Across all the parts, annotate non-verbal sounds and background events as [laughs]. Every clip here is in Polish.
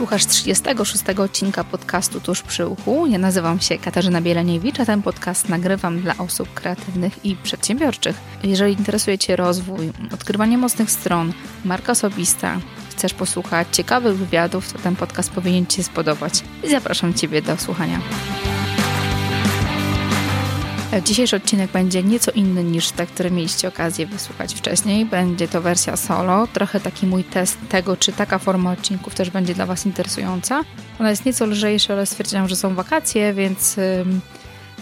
Słuchasz 36 odcinka podcastu Tuż przy uchu. Ja nazywam się Katarzyna Bieleniewicz, a ten podcast nagrywam dla osób kreatywnych i przedsiębiorczych. Jeżeli interesuje Cię rozwój, odkrywanie mocnych stron, marka osobista, chcesz posłuchać ciekawych wywiadów, to ten podcast powinien Ci się spodobać. I zapraszam Ciebie do słuchania. Dzisiejszy odcinek będzie nieco inny niż te, które mieliście okazję wysłuchać wcześniej. Będzie to wersja solo, trochę taki mój test tego, czy taka forma odcinków też będzie dla Was interesująca. Ona jest nieco lżejsza, ale stwierdziłam, że są wakacje, więc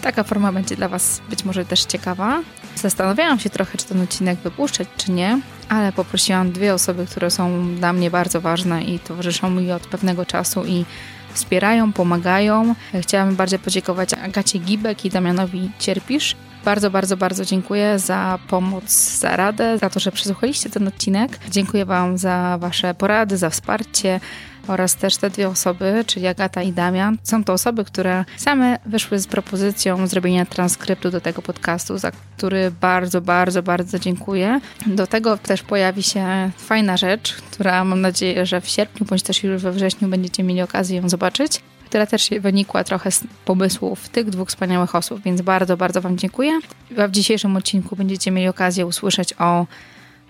taka forma będzie dla Was być może też ciekawa. Zastanawiałam się trochę, czy ten odcinek wypuszczać, czy nie, ale poprosiłam dwie osoby, które są dla mnie bardzo ważne i towarzyszą mi od pewnego czasu i wspierają, pomagają. Chciałam bardzo podziękować Agacie Gibek i Damianowi Cierpisz. Bardzo, bardzo, bardzo dziękuję za pomoc, za radę, za to, że przesłuchaliście ten odcinek. Dziękuję Wam za Wasze porady, za wsparcie oraz też te dwie osoby, czyli Agata i Damian. Są to osoby, które same wyszły z propozycją zrobienia transkryptu do tego podcastu, za który bardzo, bardzo, bardzo dziękuję. Do tego też pojawi się fajna rzecz, która mam nadzieję, że w sierpniu bądź też już we wrześniu będziecie mieli okazję ją zobaczyć która też wynikła trochę z pomysłów tych dwóch wspaniałych osób, więc bardzo, bardzo Wam dziękuję. W dzisiejszym odcinku będziecie mieli okazję usłyszeć o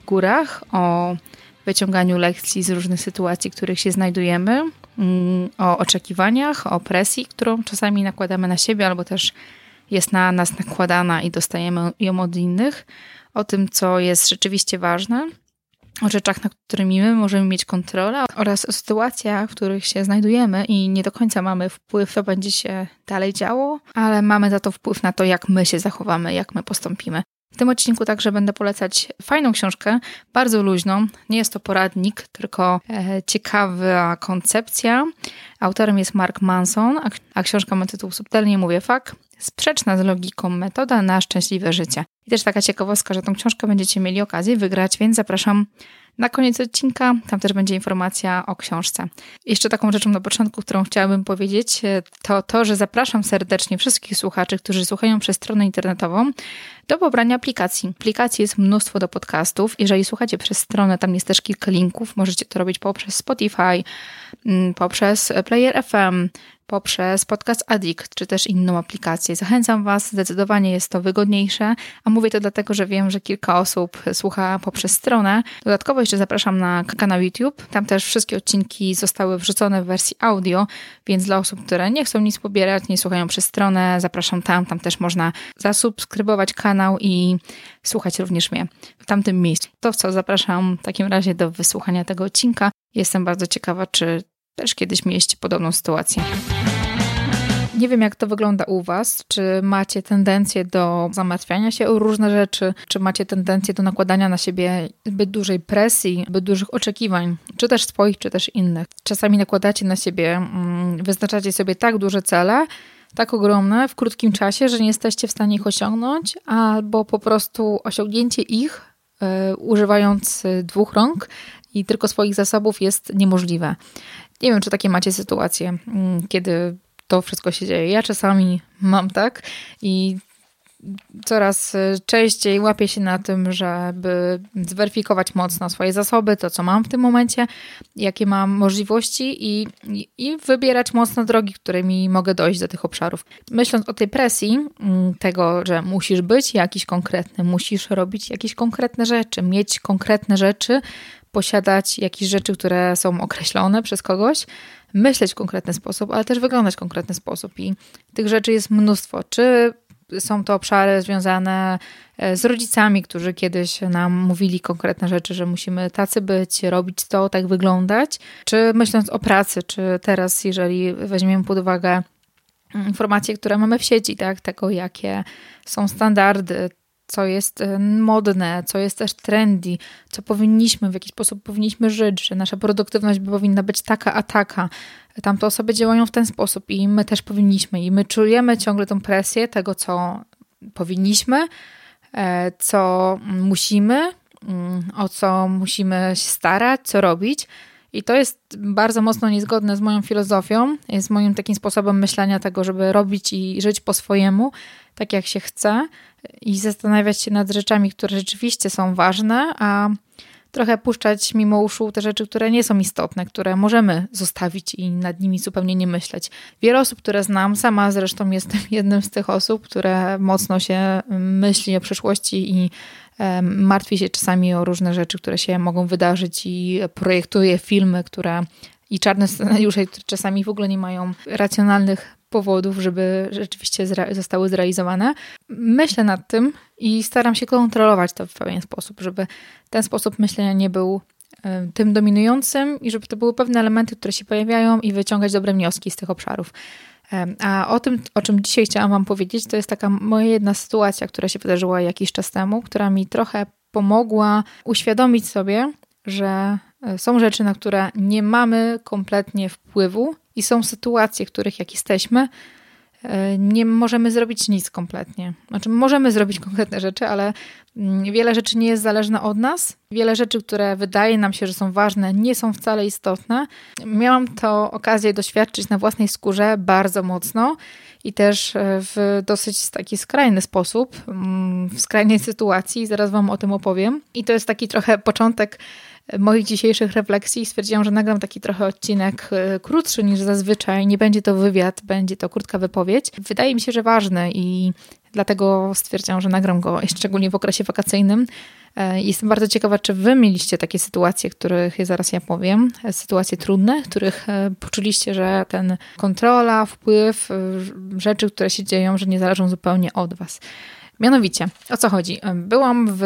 górach, o wyciąganiu lekcji z różnych sytuacji, w których się znajdujemy, mm, o oczekiwaniach, o presji, którą czasami nakładamy na siebie, albo też jest na nas nakładana i dostajemy ją od innych, o tym, co jest rzeczywiście ważne, o rzeczach, nad którymi my możemy mieć kontrolę oraz o sytuacjach, w których się znajdujemy i nie do końca mamy wpływ, co będzie się dalej działo, ale mamy za to wpływ na to, jak my się zachowamy, jak my postąpimy. W tym odcinku także będę polecać fajną książkę, bardzo luźną. Nie jest to poradnik, tylko e, ciekawa koncepcja. Autorem jest Mark Manson, a, książka ma tytuł Subtelnie mówię fakt. Sprzeczna z logiką metoda na szczęśliwe życie. I też taka ciekawostka, że tą książkę będziecie mieli okazję wygrać, więc zapraszam na koniec odcinka. Tam też będzie informacja o książce. Jeszcze taką rzeczą na początku, którą chciałabym powiedzieć, e, to to, że zapraszam serdecznie wszystkich słuchaczy, którzy słuchają przez stronę internetową, do pobrania aplikacji. Aplikacji jest mnóstwo do podcastów. Jeżeli słuchacie przez stronę, tam jest też kilka linków. Możecie to robić poprzez Spotify, mm, poprzez Player FM, poprzez Podcast Addict, czy też inną aplikację. Zachęcam Was, zdecydowanie jest to wygodniejsze, a mówię to dlatego, że wiem, że kilka osób słucha poprzez stronę. Dodatkowo jeszcze zapraszam na kanał YouTube. Tam też wszystkie odcinki zostały wrzucone w wersji audio, więc dla osób, które nie chcą nic pobierać, nie słuchają przez stronę, zapraszam tam. Tam też można zasubskrybować kanał i słuchać również mnie w tamtym miejscu. To co, zapraszam w takim razie do wysłuchania tego odcinka. Jestem bardzo ciekawa, czy też kiedyś mieliście podobną sytuację. Nie wiem, jak to wygląda u Was. Czy macie tendencję do zamartwiania się o różne rzeczy? Czy macie tendencję do nakładania na siebie zbyt dużej presji, zbyt dużych oczekiwań, czy też swoich, czy też innych? Czasami nakładacie na siebie, mm, wyznaczacie sobie tak duże cele, tak ogromne w krótkim czasie, że nie jesteście w stanie ich osiągnąć, albo po prostu osiągnięcie ich, yy, używając dwóch rąk i tylko swoich zasobów, jest niemożliwe. Nie wiem, czy takie macie sytuacje, mm, kiedy to wszystko się dzieje. Ja czasami mam tak i coraz częściej łapię się na tym, żeby zweryfikować mocno swoje zasoby, to co mam w tym momencie, jakie mam możliwości i, i wybierać mocno drogi, którymi mogę dojść do tych obszarów. Myśląc o tej presji, mm, tego, że musisz być jakiś konkretny, musisz robić jakieś konkretne rzeczy, mieć konkretne rzeczy, posiadać jakieś rzeczy, które są określone przez kogoś, myśleć w konkretny sposób, ale też wyglądać w konkretny sposób. I tych rzeczy jest mnóstwo. Czy są to obszary związane e, z rodzicami, którzy kiedyś nam mówili konkretne rzeczy, że musimy tacy być, robić to, tak wyglądać, czy myśląc o pracy, czy teraz, jeżeli weźmiemy pod uwagę informacje, które mamy w sieci, tak, tego jakie są standardy, co jest e, modne, co jest też trendy, co powinniśmy, w jaki sposób powinniśmy żyć, że nasza produktywność powinna być taka, a taka. Tamte osoby działają w ten sposób i my też powinniśmy. I my czujemy ciągle tą presję tego, co powinniśmy, e, co musimy, mm, o co musimy się starać, co robić. I to jest bardzo mocno niezgodne z moją filozofią, z moim takim sposobem myślenia tego, żeby robić i żyć po swojemu, tak jak się chce i zastanawiać się nad rzeczami, które rzeczywiście są ważne, a trochę puszczać mimo uszu te rzeczy, które nie są istotne, które możemy zostawić i nad nimi zupełnie nie myśleć. Wiele osób, które znam, sama zresztą jestem [laughs] jednym z tych osób, które mocno się myśli o przyszłości i martwi się czasami o różne rzeczy, które się mogą wydarzyć i projektuje filmy, które i czarne scenariusze, które czasami w ogóle nie mają racjonalnych powodów, żeby rzeczywiście zre zostały zrealizowane. Myślę nad tym i staram się kontrolować to w pewien sposób, żeby ten sposób myślenia nie był tym dominującym i żeby to były pewne elementy, które się pojawiają i wyciągać dobre wnioski z tych obszarów. A o tym, o czym dzisiaj chciałam Wam powiedzieć, to jest taka moja jedna sytuacja, która się wydarzyła jakiś czas temu, która mi trochę pomogła uświadomić sobie, że e, są rzeczy, na które nie mamy kompletnie wpływu i są sytuacje, w których jak jesteśmy, e, nie możemy zrobić nic kompletnie. Znaczy, możemy zrobić [laughs] konkretne rzeczy, ale mm, wiele rzeczy nie jest zależne od nas. Wiele rzeczy, które wydaje nam się, że są ważne, nie są wcale istotne. Miałam to okazję doświadczyć na własnej skórze bardzo mocno i też e, w dosyć taki skrajny sposób, mm, w skrajnej sytuacji. Zaraz Wam o tym opowiem. I to jest taki trochę początek moich dzisiejszych refleksji stwierdziłam, że nagram taki trochę odcinek e, krótszy niż zazwyczaj. Nie będzie to wywiad, będzie to krótka wypowiedź. Wydaje mi się, że ważny i dlatego stwierdziłam, że nagram go szczególnie w okresie wakacyjnym. E, jestem bardzo ciekawa, czy wy mieliście takie sytuacje, których zaraz ja powiem, e, sytuacje trudne, których poczuliście, że ten kontrola, wpływ, rzeczy, które się dzieją, że nie zależą zupełnie od was. Mianowicie, o co chodzi? Byłam w,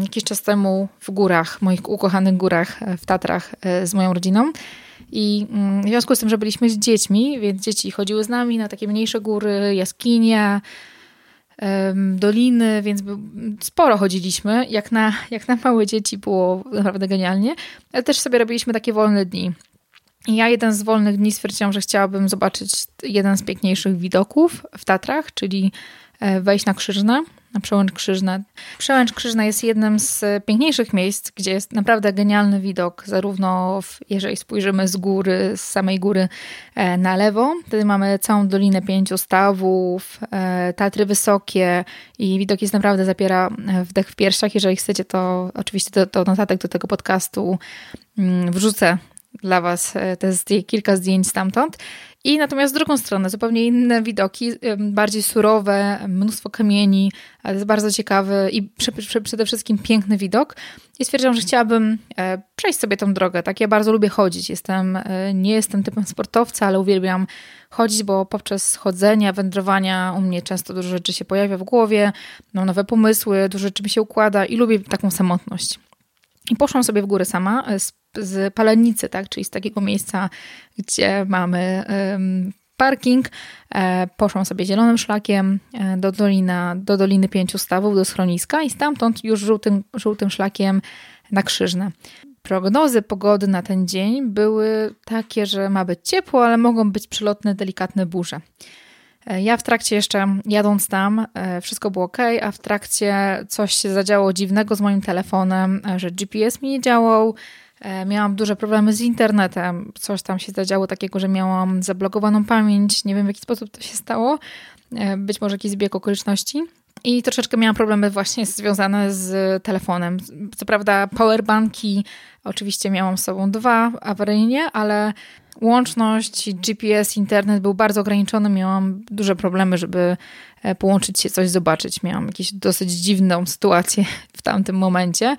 jakiś czas temu w górach, moich ukochanych górach e, w Tatrach e, z moją rodziną. I mm, w związku z tym, że byliśmy z dziećmi, więc dzieci chodziły z nami na takie mniejsze góry, jaskinie, doliny, więc sporo chodziliśmy. Jak na, jak na małe dzieci było naprawdę genialnie, ale też sobie robiliśmy takie wolne dni. Ja jeden z wolnych dni stwierdziłam, że chciałabym zobaczyć jeden z piękniejszych widoków w Tatrach, czyli e, wejść na Krzyżne na Przełęcz Krzyżna. Przełęcz Krzyżna jest jednym z piękniejszych miejsc, gdzie jest naprawdę genialny widok, zarówno w, jeżeli spojrzymy z góry, z samej góry e, na lewo, wtedy mamy całą Dolinę Pięciu Stawów, e, Tatry Wysokie i widok jest naprawdę zapiera wdech w piersiach. Jeżeli chcecie, to oczywiście to, to notatek do tego podcastu mm, wrzucę dla Was te kilka zdjęć stamtąd. I natomiast z drugą stronę zupełnie inne widoki, bardziej surowe, mnóstwo kamieni, ale jest bardzo ciekawy i przede wszystkim piękny widok. I stwierdziłam, że chciałabym e, przejść sobie tą drogę. Tak, ja bardzo lubię chodzić. Jestem, e, nie jestem typem sportowca, ale uwielbiam chodzić, bo poprzez chodzenia, wędrowania u mnie często dużo rzeczy się pojawia w głowie, mam nowe pomysły, dużo rzeczy mi się układa i lubię taką samotność. I poszłam sobie w górę sama e, z, z Palenicy, tak, czyli z takiego miejsca, gdzie mamy parking. E, poszłam sobie zielonym szlakiem e, do, dolina, do Doliny Pięciu Stawów, do schroniska i stamtąd już żółtym, żółtym szlakiem na Krzyżne. Prognozy pogody na ten dzień były takie, że ma być ciepło, ale mogą być przelotne, delikatne burze. Ja w trakcie jeszcze jadąc tam, e, wszystko było ok, a w trakcie coś się zadziało dziwnego z moim telefonem, e, że GPS mi nie działał. E, miałam duże problemy z internetem. Coś tam się zadziało takiego, że miałam zablokowaną pamięć. Nie wiem w jaki sposób to się stało. Być może jakiś zbieg okoliczności. I troszeczkę miałam problemy właśnie [laughs] związane z telefonem. Co prawda, powerbanki oczywiście miałam z sobą dwa awaryjnie, ale łączność, GPS, internet był bardzo ograniczony. Miałam duże problemy, żeby e, połączyć się, coś zobaczyć. Miałam jakąś dosyć dziwną [laughs] sytuację w tamtym momencie.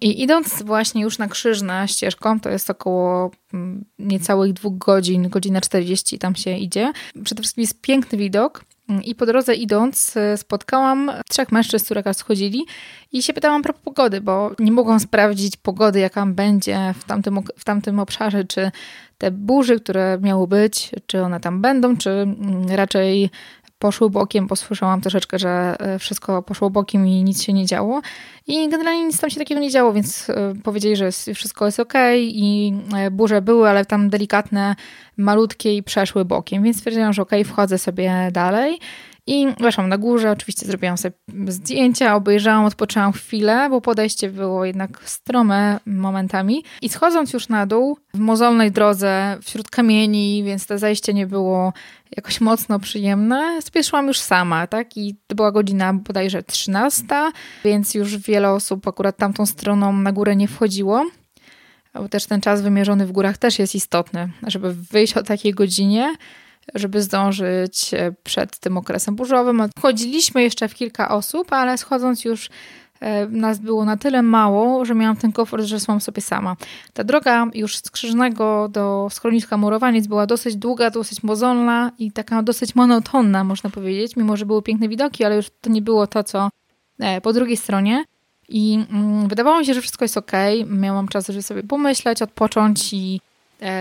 I idąc właśnie już na krzyżna ścieżką, to jest około mm, niecałych dwóch godzin, godzina 40 tam się idzie. Przede wszystkim jest piękny widok. I po drodze idąc e, spotkałam trzech mężczyzn, które raz schodzili i się pytałam pro pogody, bo nie mogłam sprawdzić pogody, jaka będzie w tamtym, w tamtym obszarze, czy te burzy, które miały być, czy one tam będą, czy mm, raczej poszły bokiem, posłyszałam troszeczkę, że e, wszystko poszło bokiem i nic się nie działo. I generalnie nic tam się takiego nie działo, więc e, powiedzieli, że wszystko jest ok i e, burze były, ale tam delikatne, malutkie i przeszły bokiem, więc stwierdziłam, że ok, wchodzę sobie dalej. I weszłam na górze, oczywiście zrobiłam sobie zdjęcia, obejrzałam, odpoczęłam chwilę, bo podejście było jednak strome momentami. I schodząc już na dół, w mozolnej drodze, wśród kamieni, więc to zajście nie było jakoś mocno przyjemne, spieszyłam już sama, tak? I to była godzina bodajże 13, więc już wiele osób akurat tamtą stroną na górę nie wchodziło. Bo też ten czas wymierzony w górach też jest istotny, żeby wyjść o takiej godzinie, żeby zdążyć e, przed tym okresem burzowym. Chodziliśmy jeszcze w kilka osób, ale schodząc już e, nas było na tyle mało, że miałam ten komfort, że szłam sobie sama. Ta droga już z Krzyżnego do schroniska Murowaniec była dosyć długa, dosyć mozolna i taka dosyć monotonna, można powiedzieć, mimo że były piękne widoki, ale już to nie było to, co e, po drugiej stronie. I mm, wydawało mi się, że wszystko jest ok. Miałam czas, żeby sobie pomyśleć, odpocząć i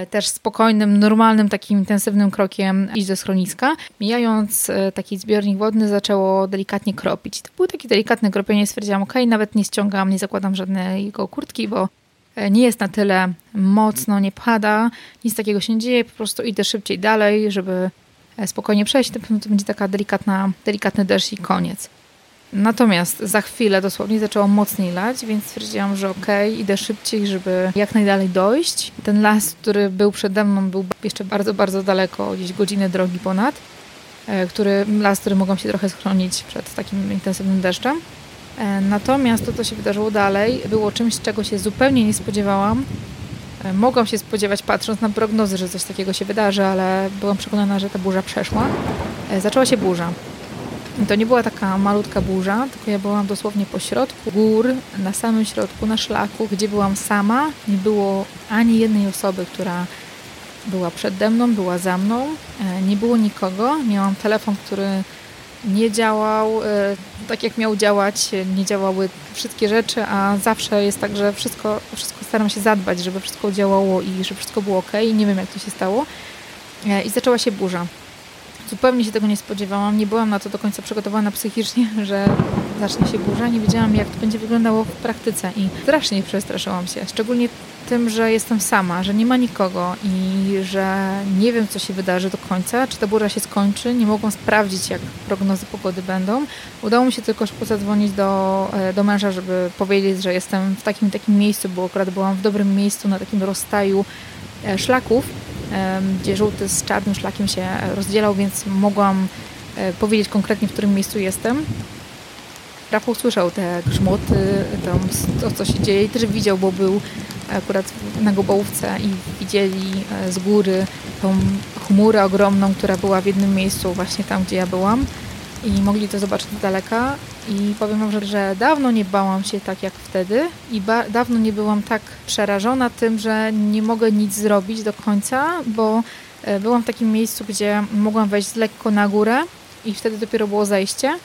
też spokojnym, normalnym, takim intensywnym krokiem iść do schroniska. Mijając e, taki zbiornik wodny zaczęło delikatnie kropić. To było takie delikatne kropienie, stwierdziłam, ok, nawet nie ściągam, nie zakładam żadnej jego kurtki, bo e, nie jest na tyle mocno, nie pada, nic takiego się nie dzieje, po prostu idę szybciej dalej, żeby spokojnie przejść, na to będzie taka delikatna, delikatny deszcz i koniec. Natomiast za chwilę dosłownie zaczęło mocniej lać, więc stwierdziłam, że okej, okay, idę szybciej, żeby jak najdalej dojść. Ten las, który był przede mną, był jeszcze bardzo, bardzo daleko, gdzieś godzinę drogi ponad. E, który, las, który mogą się trochę schronić przed takim intensywnym deszczem. E, natomiast to, co się wydarzyło dalej, było czymś, czego się zupełnie nie spodziewałam. E, mogłam się spodziewać, patrząc na prognozy, że coś takiego się wydarzy, ale byłam przekonana, że ta burza przeszła. Zaczęła się burza. To nie była taka malutka burza, tylko ja byłam dosłownie po środku gór, na samym środku, na szlaku, gdzie byłam sama. Nie było ani jednej osoby, która była przede mną, była za mną. E, nie było nikogo. Miałam telefon, który nie działał e, tak, jak miał działać. Nie działały wszystkie rzeczy, a zawsze jest tak, że wszystko, wszystko staram się zadbać, żeby wszystko działało i żeby wszystko było ok. Nie wiem, jak to się stało. E, I zaczęła się burza. Zupełnie się tego nie spodziewałam. Nie byłam na to do końca przygotowana psychicznie, [laughs] że zacznie się burza. Nie wiedziałam, jak to będzie wyglądało w praktyce i strasznie przestraszyłam się. Szczególnie tym, że jestem sama, że nie ma nikogo i że nie wiem, co się wydarzy do końca, czy ta burza się skończy. Nie mogłam sprawdzić, jak prognozy pogody będą. Udało mi się tylko zadzwonić do, e, do męża, żeby powiedzieć, że jestem w takim takim miejscu, bo akurat byłam w dobrym miejscu na takim rozstaju e, szlaków gdzie żółty z czarnym szlakiem się rozdzielał, więc mogłam e, powiedzieć konkretnie, w którym miejscu jestem. Rafał słyszał te grzmoty, tam, to co się dzieje i też widział, bo był akurat na Gobołówce i widzieli e, z góry tą chmurę ogromną, która była w jednym miejscu właśnie tam, gdzie ja byłam i mogli to zobaczyć z daleka i powiem wam, że dawno nie bałam się tak jak wtedy i dawno nie byłam tak przerażona tym, że nie mogę nic zrobić do końca, bo e, byłam w takim miejscu, gdzie mogłam wejść lekko na górę i wtedy dopiero było zejście.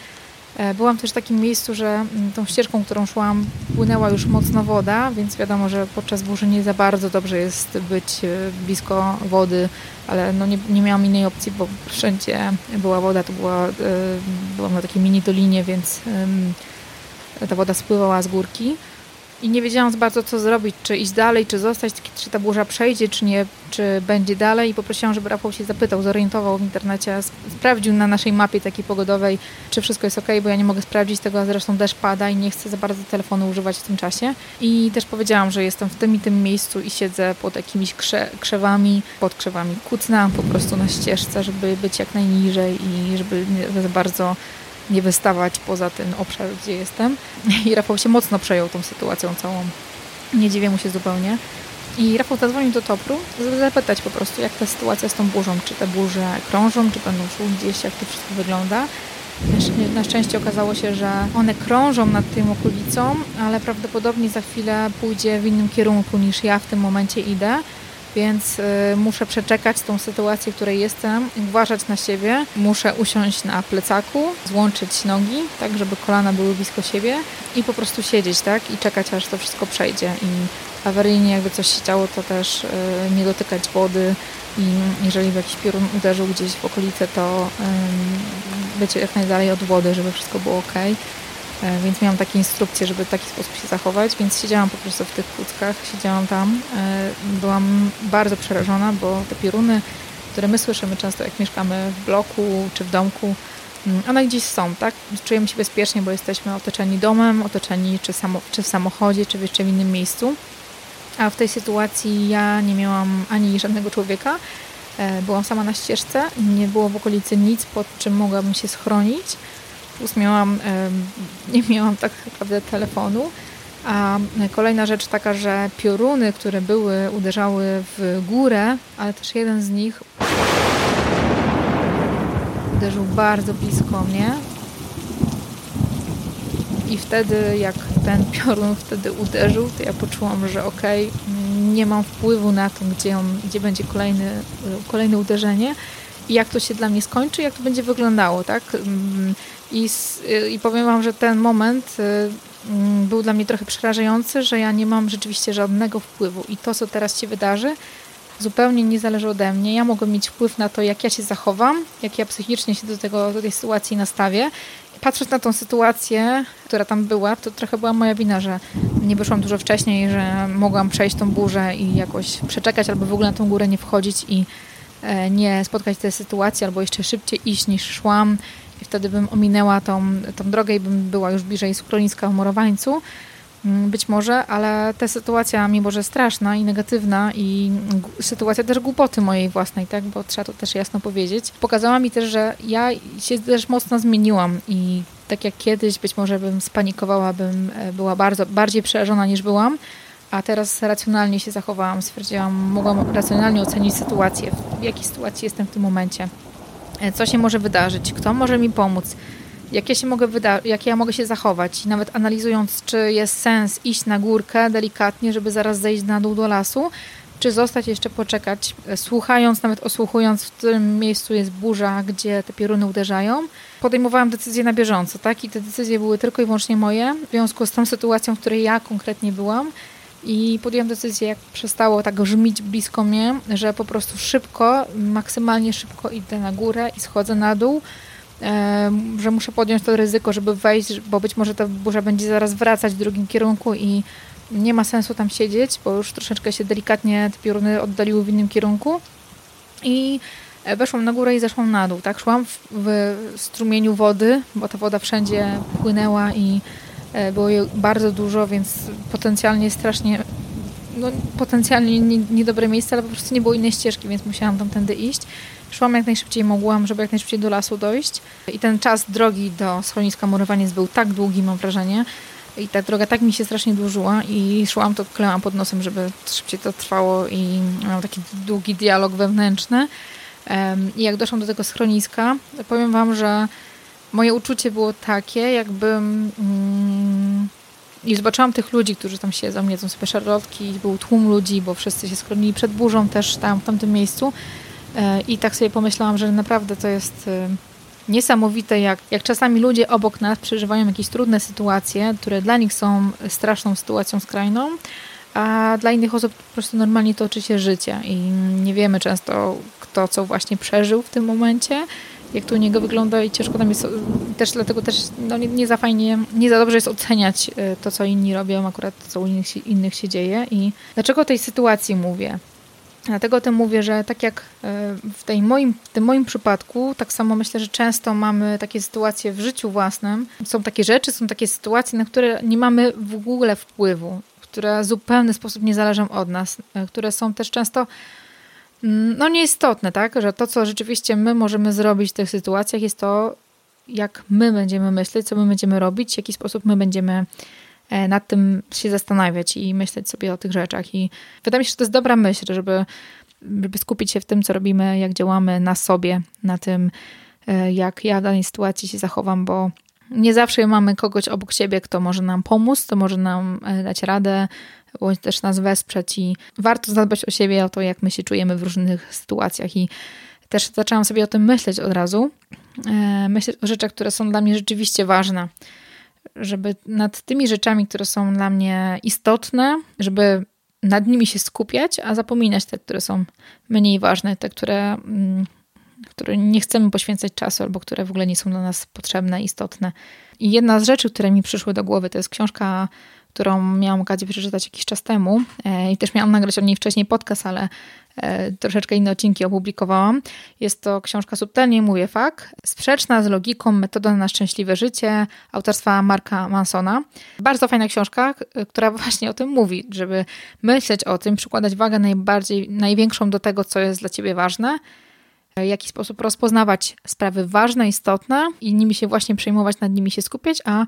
E, byłam też w takim miejscu, że mm, tą ścieżką, którą szłam, płynęła już mocno woda, więc wiadomo, że podczas burzy nie za bardzo dobrze jest być e, blisko wody, ale no nie, nie miałam innej opcji, bo wszędzie była woda, to była, e, byłam na takiej mini dolinie, więc ta woda spływała z górki i nie wiedziałam bardzo, co zrobić, czy iść dalej, czy zostać, czy ta burza przejdzie, czy nie, czy będzie dalej. I poprosiłam, żeby Rafał się zapytał, zorientował w internecie, sprawdził na naszej mapie takiej pogodowej, czy wszystko jest ok, bo ja nie mogę sprawdzić tego, a zresztą deszcz pada i nie chcę za bardzo telefonu używać w tym czasie. I też powiedziałam, że jestem w tym i tym miejscu i siedzę pod jakimiś krze krzewami, pod krzewami. Kucnęłam po prostu na ścieżce, żeby być jak najniżej i żeby nie za bardzo nie wystawać poza ten obszar, gdzie jestem. [laughs] I Rafał się mocno przejął tą sytuacją całą. Nie dziwię mu się zupełnie. I Rafał zadzwonił do Topru, żeby zapytać po prostu, jak ta sytuacja z tą burzą. Czy te burze krążą, czy będą szły gdzieś, jak to wszystko wygląda. Na szczęście okazało się, że one krążą nad tym okolicą, ale prawdopodobnie za chwilę pójdzie w innym kierunku niż ja w tym momencie idę więc y, muszę przeczekać tą sytuację, w której jestem, uważać na siebie. Muszę usiąść na plecaku, złączyć nogi, tak żeby kolana były blisko siebie i po prostu siedzieć, tak, i czekać aż to wszystko przejdzie. I awaryjnie jakby coś się działo, to też y, nie dotykać wody i jeżeli w jakiś piorun uderzył gdzieś w okolice, to być jak najdalej od wody, żeby wszystko było ok. E, więc miałam takie instrukcje, żeby w taki sposób się zachować, więc siedziałam po prostu w tych kuckach, siedziałam tam. E, byłam bardzo przerażona, bo te pioruny, które my słyszymy często jak mieszkamy w bloku czy w domku, Mm, one gdzieś są, tak? Czujemy się bezpiecznie, bo jesteśmy otoczeni domem, otoczeni czy, samo, czy w samochodzie, czy jeszcze w innym miejscu. A w tej sytuacji ja nie miałam ani żadnego człowieka. E, byłam sama na ścieżce, nie było w okolicy nic, pod czym mogłabym się schronić. Plus miałam, [laughs] nie miałam tak naprawdę telefonu. A kolejna rzecz taka, że pioruny, które były, uderzały w górę, ale też jeden z nich uderzył bardzo blisko mnie. I wtedy, jak ten piorun wtedy uderzył, to ja poczułam, że okej, okay, nie mam wpływu na to, gdzie, on, gdzie będzie kolejny, kolejne uderzenie i jak to się dla mnie skończy, jak to będzie wyglądało, tak? I, i powiem Wam, że ten moment y, mm, był dla mnie trochę przerażający, że ja nie mam rzeczywiście żadnego wpływu i to, co teraz się wydarzy, zupełnie nie zależy ode mnie. Ja mogę mieć wpływ na to, jak ja się zachowam, jak ja psychicznie się do, tego, do tej sytuacji nastawię. Patrząc na tą sytuację, która tam była, to trochę była moja wina, że nie wyszłam dużo wcześniej, że mogłam przejść tą burzę i jakoś przeczekać albo w ogóle na tą górę nie wchodzić i e, nie spotkać tej sytuacji, albo jeszcze szybciej iść niż szłam wtedy bym ominęła tą, tą drogę i bym była już bliżej schroniska w Morowańcu. Mm, być może, ale ta sytuacja, mimo że straszna i negatywna, i sytuacja też głupoty mojej własnej, tak, bo trzeba to też jasno powiedzieć, pokazała mi też, że ja się też mocno zmieniłam i tak jak kiedyś być może bym spanikowała, bym e, była bardzo, bardziej przerażona niż byłam, a teraz racjonalnie się zachowałam, stwierdziłam, mogłam racjonalnie ocenić sytuację, w jakiej sytuacji jestem w tym momencie, co się może wydarzyć, kto może mi pomóc, jak ja, się mogę wyda- jak ja mogę się zachować. Nawet analizując, czy jest sens iść na górkę delikatnie, żeby zaraz zejść na dół do lasu, czy zostać jeszcze poczekać, słuchając, nawet osłuchując, w którym miejscu jest burza, gdzie te pioruny uderzają. Podejmowałam decyzje na bieżąco, tak? I te decyzje były tylko i wyłącznie moje, w związku z tą sytuacją, w której ja konkretnie byłam. I podjęłam decyzję, jak przestało tak brzmić blisko mnie, że po prostu szybko, maksymalnie szybko idę na górę i schodzę na dół że muszę podjąć to ryzyko, żeby wejść, bo być może ta burza będzie zaraz wracać w drugim kierunku i nie ma sensu tam siedzieć, bo już troszeczkę się delikatnie te pioruny oddaliły w innym kierunku. I e, weszłam na górę i zeszłam na dół. Tak, szłam w, w strumieniu wody, bo ta woda wszędzie płynęła i było jej bardzo dużo, więc potencjalnie strasznie, no, potencjalnie niedobre miejsce, ale po prostu nie było innej ścieżki, więc musiałam tamtędy iść. Szłam jak najszybciej mogłam, żeby jak najszybciej do lasu dojść. I ten czas drogi do schroniska Murowaniec był tak długi, mam wrażenie. I ta droga tak mi się strasznie dłużyła i szłam, to klełam pod nosem, żeby szybciej to trwało i miałam taki długi dialog wewnętrzny. I jak doszłam do tego schroniska, powiem wam, że moje uczucie było takie, jakbym... Mm, i zobaczyłam tych ludzi, którzy tam siedzą, jedzą sobie szarlotki, był tłum ludzi, bo wszyscy się schronili przed burzą też tam, w tamtym miejscu. E, I tak sobie pomyślałam, że naprawdę to jest e, niesamowite, jak, jak czasami ludzie obok nas przeżywają jakieś trudne sytuacje, które dla nich są straszną sytuacją skrajną, a dla innych osób po prostu normalnie toczy się życie i nie wiemy często, kto co właśnie przeżył w tym momencie, jak to u niego wygląda i ciężko nam jest też dlatego też no, nie, nie za fajnie, nie za dobrze jest oceniać e, to, co inni robią, akurat co u innych, innych się dzieje i dlaczego o tej sytuacji mówię? Dlatego o tym mówię, że tak jak e, w, tej moim, w tym moim przypadku, tak samo myślę, że często mamy takie sytuacje w życiu własnym. Są takie rzeczy, są takie sytuacje, na które nie mamy w ogóle wpływu, które w zupełny sposób nie zależą od nas, e, które są też często no nieistotne, tak? Że to, co rzeczywiście my możemy zrobić w tych sytuacjach, jest to, jak my będziemy myśleć, co my będziemy robić, w jaki sposób my będziemy E, nad tym się zastanawiać i myśleć sobie o tych rzeczach. I wydaje mi się, że to jest dobra myśl, żeby, żeby skupić się w tym, co robimy, jak działamy na sobie, na tym, e, jak ja w danej sytuacji się zachowam, bo nie zawsze mamy kogoś obok siebie, kto może nam pomóc, kto może nam e, dać radę, bądź też nas wesprzeć i warto zadbać o siebie, o to, jak my się czujemy w różnych sytuacjach. I też zaczęłam sobie o tym myśleć od razu, myśleć o rzeczach, które są dla mnie rzeczywiście ważne. Żeby nad tymi rzeczami, które są dla mnie istotne, żeby nad nimi się skupiać, a zapominać te, które są mniej ważne, te, które, mm, które nie chcemy poświęcać czasu albo które w ogóle nie są dla nas potrzebne, istotne. I jedna z rzeczy, które mi przyszły do głowy, to jest książka którą miałam okazję przeczytać jakiś czas temu e, i też miałam nagrać o niej wcześniej podcast, ale e, troszeczkę inne odcinki opublikowałam. Jest to książka Subtelnie mówię fakt, sprzeczna z logiką Metoda na szczęśliwe życie autorstwa Marka Mansona. Bardzo fajna książka, która [laughs] właśnie o tym mówi, żeby myśleć o tym, przykładać wagę najbardziej, największą do tego, co jest dla ciebie ważne, w jaki sposób rozpoznawać sprawy ważne, istotne i nimi się właśnie przejmować, nad nimi się skupiać, a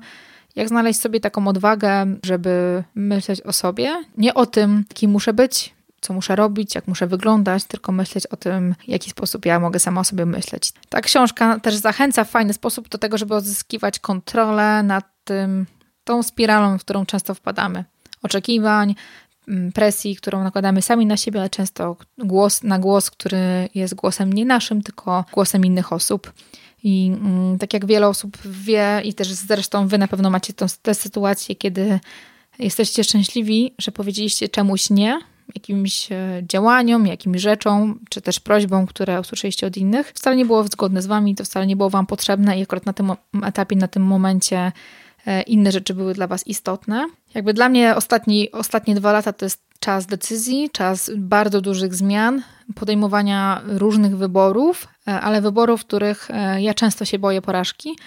jak znaleźć sobie taką odwagę, żeby myśleć o sobie, nie o tym, kim muszę być, co muszę robić, jak muszę wyglądać, tylko myśleć o tym, w jaki sposób ja mogę sama o sobie myśleć. Ta książka też zachęca w fajny sposób do tego, żeby odzyskiwać kontrolę nad tym, tą spiralą, w którą często wpadamy. Oczekiwań, mm, presji, którą nakładamy sami na siebie, ale często głos na głos, który jest głosem nie naszym, tylko głosem innych osób. I mm, tak jak wiele osób wie, i też zresztą wy na pewno macie tą, tę sytuację, kiedy jesteście szczęśliwi, że powiedzieliście czemuś nie, jakimś e, działaniom, jakimś rzeczom, czy też prośbom, które usłyszeliście od innych, wcale nie było zgodne z wami, to wcale nie było wam potrzebne i akurat na tym etapie, na tym momencie e, inne rzeczy były dla was istotne. Jakby dla mnie ostatni, ostatnie dwa lata to jest czas decyzji, czas bardzo dużych zmian, podejmowania różnych wyborów, e, ale wyborów, których e, ja często się boję porażki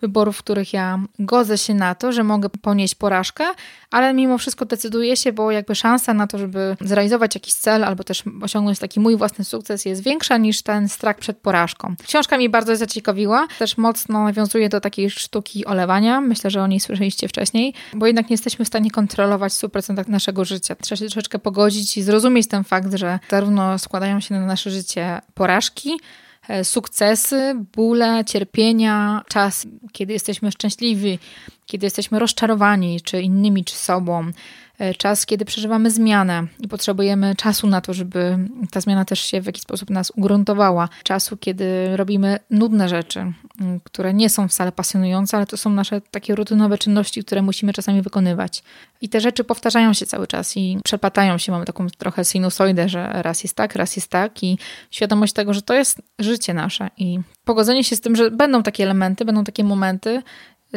wyborów, w których ja godzę się na to, że mogę ponieść porażkę, ale mimo wszystko decyduję się, bo jakby szansa na to, żeby zrealizować jakiś cel albo też osiągnąć taki mój własny sukces jest większa niż ten strach przed porażką. Książka mi bardzo zaciekawiła, też mocno nawiązuje do takiej sztuki olewania. Myślę, że o niej słyszeliście wcześniej, bo jednak nie jesteśmy w stanie kontrolować w 100% naszego życia. Trzeba się troszeczkę pogodzić i zrozumieć ten fakt, że zarówno składają się na nasze życie porażki, sukcesy, bóle, cierpienia, czas, kiedy jesteśmy szczęśliwi, kiedy jesteśmy rozczarowani, czy innymi, czy sobą, E, czas, kiedy przeżywamy zmianę i potrzebujemy czasu na to, żeby ta zmiana też się w jakiś sposób nas ugruntowała. Czasu, kiedy robimy nudne rzeczy, które nie są wcale pasjonujące, ale to są nasze takie rutynowe czynności, które musimy czasami wykonywać. I te rzeczy powtarzają się cały czas i przepatają się. Mamy taką trochę sinusoidę, że raz jest tak, raz jest tak i świadomość tego, że to jest życie nasze i pogodzenie się z tym, że będą takie elementy, będą takie momenty,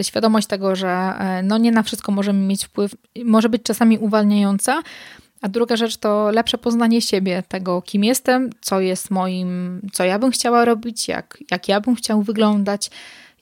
świadomość tego, że e, no nie na wszystko możemy mieć wpływ, może być czasami uwalniająca. A druga rzecz to lepsze poznanie siebie, tego kim jestem, co jest moim, co ja bym chciała robić, jak, jak ja bym chciał wyglądać,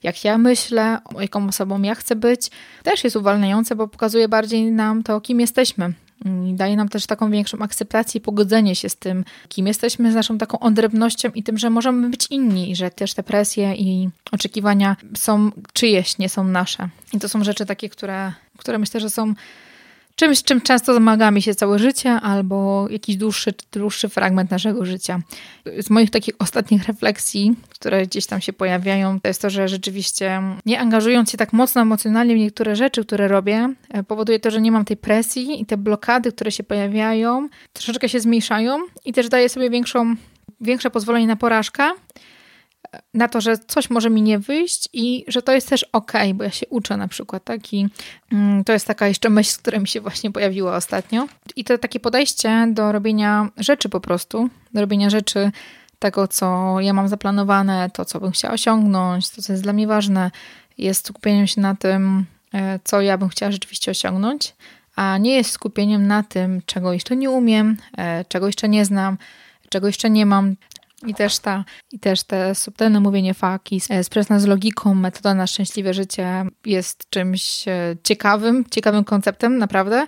jak ja myślę, jaką osobą ja chcę być. Też jest uwalniające, bo pokazuje bardziej nam to, kim jesteśmy. I daje nam też taką większą akceptację i pogodzenie się z tym, kim jesteśmy, z naszą taką odrębnością i tym, że możemy być inni, że też te presje i oczekiwania są czyjeś, nie są nasze. I to są rzeczy takie, które, które myślę, że są czymś, czym często zamagamy się całe życie, albo jakiś dłuższy, dłuższy fragment naszego życia. Z moich takich ostatnich refleksji, które gdzieś tam się pojawiają, to jest to, że rzeczywiście nie angażując się tak mocno emocjonalnie w niektóre rzeczy, które robię, e, powoduje to, że nie mam tej presji i te blokady, które się pojawiają, troszeczkę się zmniejszają i też daję sobie większą, większe pozwolenie na porażkę na to, że coś może mi nie wyjść i że to jest też ok, bo ja się uczę na przykład, tak? I mm, to jest taka jeszcze myśl, która mi się właśnie pojawiła ostatnio. I to takie podejście do robienia rzeczy po prostu, do robienia rzeczy tego, co ja mam zaplanowane, to, co bym chciała osiągnąć, to, co jest dla mnie ważne, jest skupieniem się na tym, e, co ja bym chciała rzeczywiście osiągnąć, a nie jest skupieniem na tym, czego jeszcze nie umiem, e, czego jeszcze nie znam, czego jeszcze nie mam, i też, ta, I też te subtelne mówienie faki, sprzeczne z logiką, metoda na szczęśliwe życie jest czymś e, ciekawym, ciekawym konceptem, naprawdę.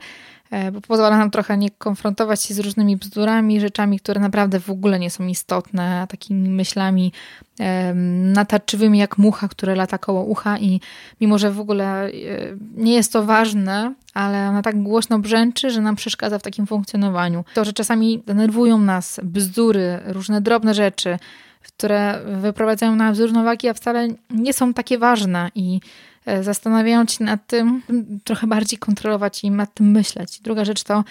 E, bo pozwala nam trochę nie konfrontować się z różnymi bzdurami, rzeczami, które naprawdę w ogóle nie są istotne, takimi myślami natarczywymi jak mucha, które lata koło ucha i mimo, że w ogóle e, nie jest to ważne, ale ona tak głośno brzęczy, że nam przeszkadza w takim funkcjonowaniu. To, że czasami denerwują nas bzdury, różne drobne rzeczy, które wyprowadzają nas z równowagi, a wcale nie są takie ważne i zastanawiając się nad tym, trochę bardziej kontrolować i nad tym myśleć. Druga rzecz to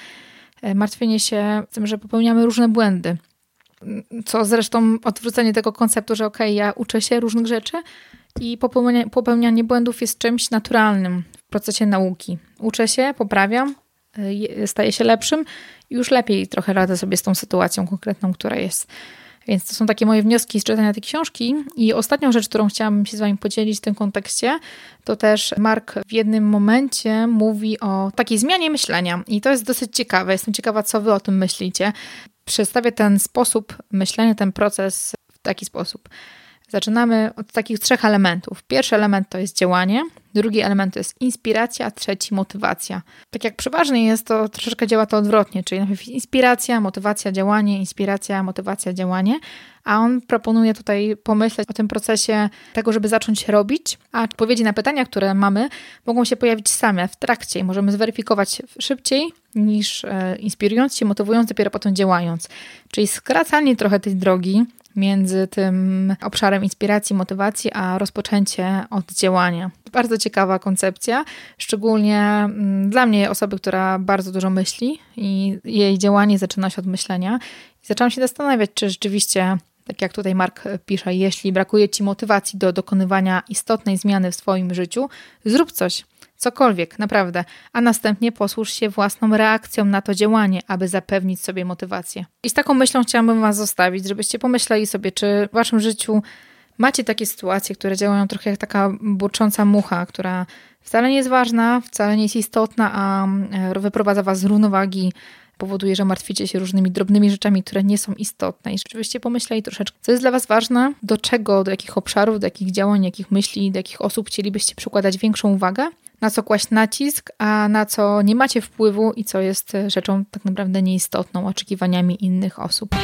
e, martwienie się tym, że popełniamy różne błędy. Co zresztą odwrócenie tego konceptu, że okej, okay, ja uczę się różnych rzeczy i popełnianie, popełnianie błędów jest czymś naturalnym w procesie nauki. Uczę się, poprawiam, e, staję się lepszym i już lepiej trochę radzę sobie z tą sytuacją konkretną, która jest Więc to są takie moje wnioski z czytania tej książki. I ostatnią rzecz, którą chciałabym się z Wami podzielić w tym kontekście, to też Mark w jednym momencie mówi o takiej zmianie myślenia. I to jest dosyć ciekawe. Jestem ciekawa, co Wy o tym myślicie. Przedstawię ten sposób myślenia, ten proces w taki sposób. Zaczynamy od takich trzech elementów. Pierwszy element to jest działanie, drugi element to jest inspiracja, a trzeci motywacja. Tak jak przeważnie jest, to troszeczkę działa to odwrotnie, czyli najpierw inspiracja, motywacja, działanie, inspiracja, motywacja, działanie, a on proponuje tutaj pomyśleć o tym procesie tego, żeby zacząć robić, a odpowiedzi na pytania, które mamy, mogą się pojawić same w trakcie i możemy zweryfikować szybciej niż e, inspirując się, motywując, dopiero potem działając. Czyli skracanie trochę tej drogi między tym obszarem inspiracji, motywacji, a rozpoczęcie od działania. Bardzo ciekawa koncepcja, szczególnie mm, dla mnie, osoby, która bardzo dużo myśli i jej działanie zaczyna się od myślenia. I zaczęłam się zastanawiać, czy rzeczywiście tak jak tutaj Mark pisze, jeśli brakuje ci motywacji do dokonywania istotnej zmiany w swoim życiu, zrób coś. Cokolwiek, naprawdę, a następnie posłuż się własną reakcją na to działanie, aby zapewnić sobie motywację. I z taką myślą chciałabym Was zostawić, żebyście pomyśleli sobie, czy w Waszym życiu macie takie sytuacje, które działają trochę jak taka burcząca mucha, która wcale nie jest ważna, wcale nie jest istotna, a e, wyprowadza Was z równowagi, powoduje, że martwicie się różnymi drobnymi rzeczami, które nie są istotne. I rzeczywiście pomyśleli troszeczkę, co jest dla Was ważne, do czego, do jakich obszarów, do jakich działań, jakich myśli, do jakich osób chcielibyście przykładać większą uwagę na co kłaść nacisk, a na co nie macie wpływu i co jest rzeczą tak naprawdę nieistotną, oczekiwaniami innych osób.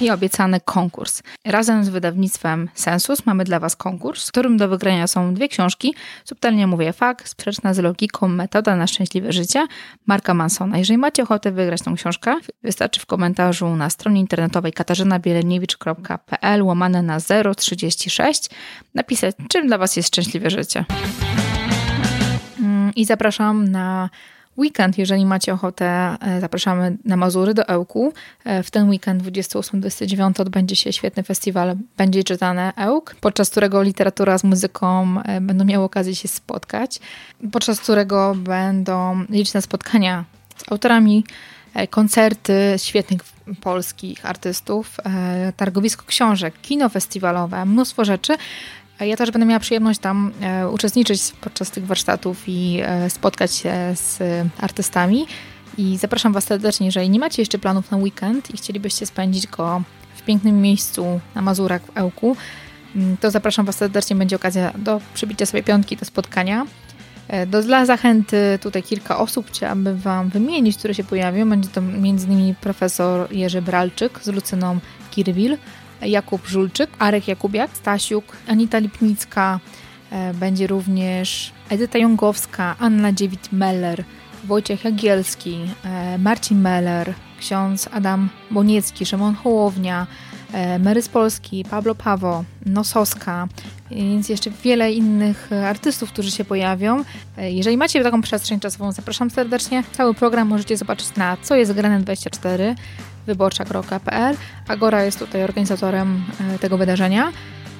I obiecany konkurs. Razem z wydawnictwem Sensus mamy dla Was konkurs, w którym do wygrania są dwie książki. Subtelnie mówię fakt, sprzeczna z logiką, metoda na szczęśliwe życie Marka Mansona. Jeżeli macie ochotę wygrać tą książkę, wystarczy w komentarzu na stronie internetowej katarzynabielerniewicz.pl łamane na 036 napisać, czym dla Was jest szczęśliwe życie i zapraszam na weekend, jeżeli macie ochotę, e, zapraszamy na Mazury do Ełku. E, w ten weekend 28-29 odbędzie się świetny festiwal Będzie czytane Ełk, podczas którego literatura z muzyką e, będą miały okazję się spotkać, podczas którego będą liczne spotkania z autorami, koncerty świetnych polskich artystów, targowisko książek, kino festiwalowe, mnóstwo rzeczy. Ja też będę miała przyjemność tam e, uczestniczyć podczas tych warsztatów i e, spotkać się z artystami. I zapraszam Was serdecznie, jeżeli nie macie jeszcze planów na weekend i chcielibyście spędzić go w pięknym miejscu na Mazurach w Ełku, mm, to zapraszam Was serdecznie. Będzie okazja do przybicia sobie piątki do spotkania. E, do, dla zachęty tutaj kilka osób chciałabym Wam wymienić, które się pojawią. Będzie to m.in. profesor Jerzy Bralczyk z Lucyną Kirwil, Jakub Żulczyk, Arek Jakubiak, Stasiuk, Anita Lipnicka, e, będzie również Edyta Jągowska, Anna Dziewit-Meller, Wojciech Jagielski, e, Marcin Meller, ksiądz Adam Boniecki, Szymon Hołownia, e, Marys Polski, Pablo Pawo, Nosowska, więc jeszcze wiele innych artystów, którzy się pojawią. Jeżeli macie taką przestrzeń czasową, zapraszam serdecznie. Cały program możecie zobaczyć na co jest grane 24 wyborcza.pl. Agora jest tutaj organizatorem e, tego wydarzenia.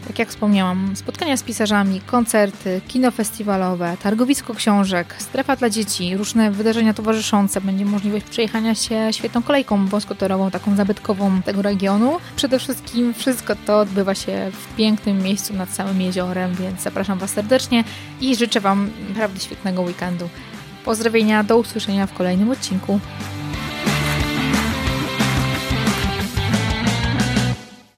Tak jak wspomniałam, spotkania z pisarzami, koncerty, kino festiwalowe, targowisko książek, strefa dla dzieci, różne wydarzenia towarzyszące. Będzie możliwość przejechania się świetną kolejką wąskotorową, taką zabytkową tego regionu. Przede wszystkim wszystko to odbywa się w pięknym miejscu nad samym jeziorem, więc zapraszam Was serdecznie i życzę Wam naprawdę świetnego weekendu. Pozdrowienia, do usłyszenia w kolejnym odcinku.